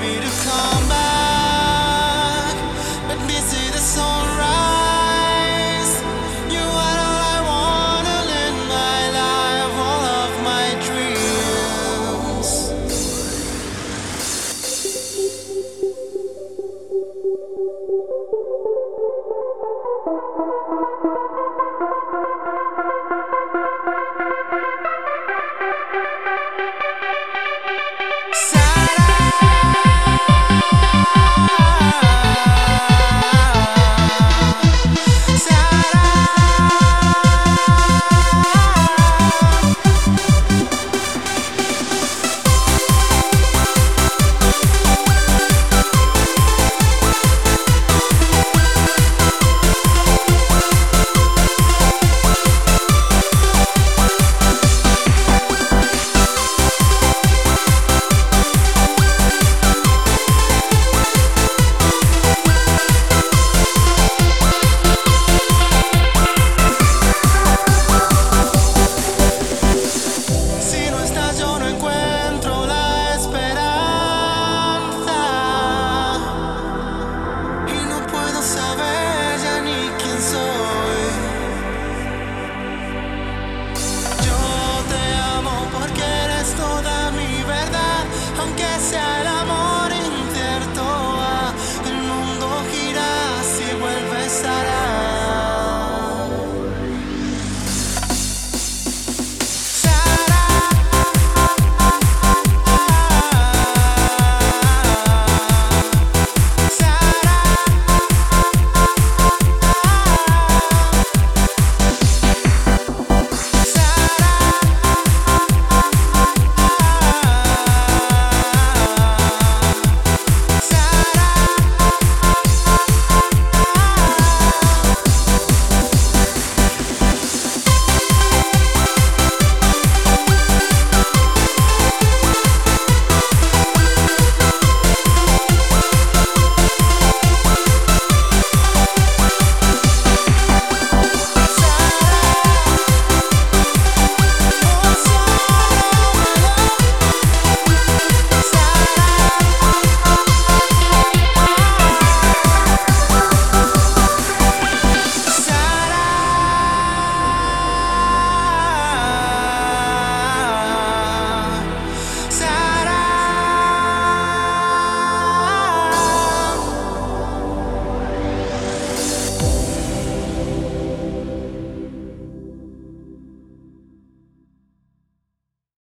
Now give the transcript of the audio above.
baby to come.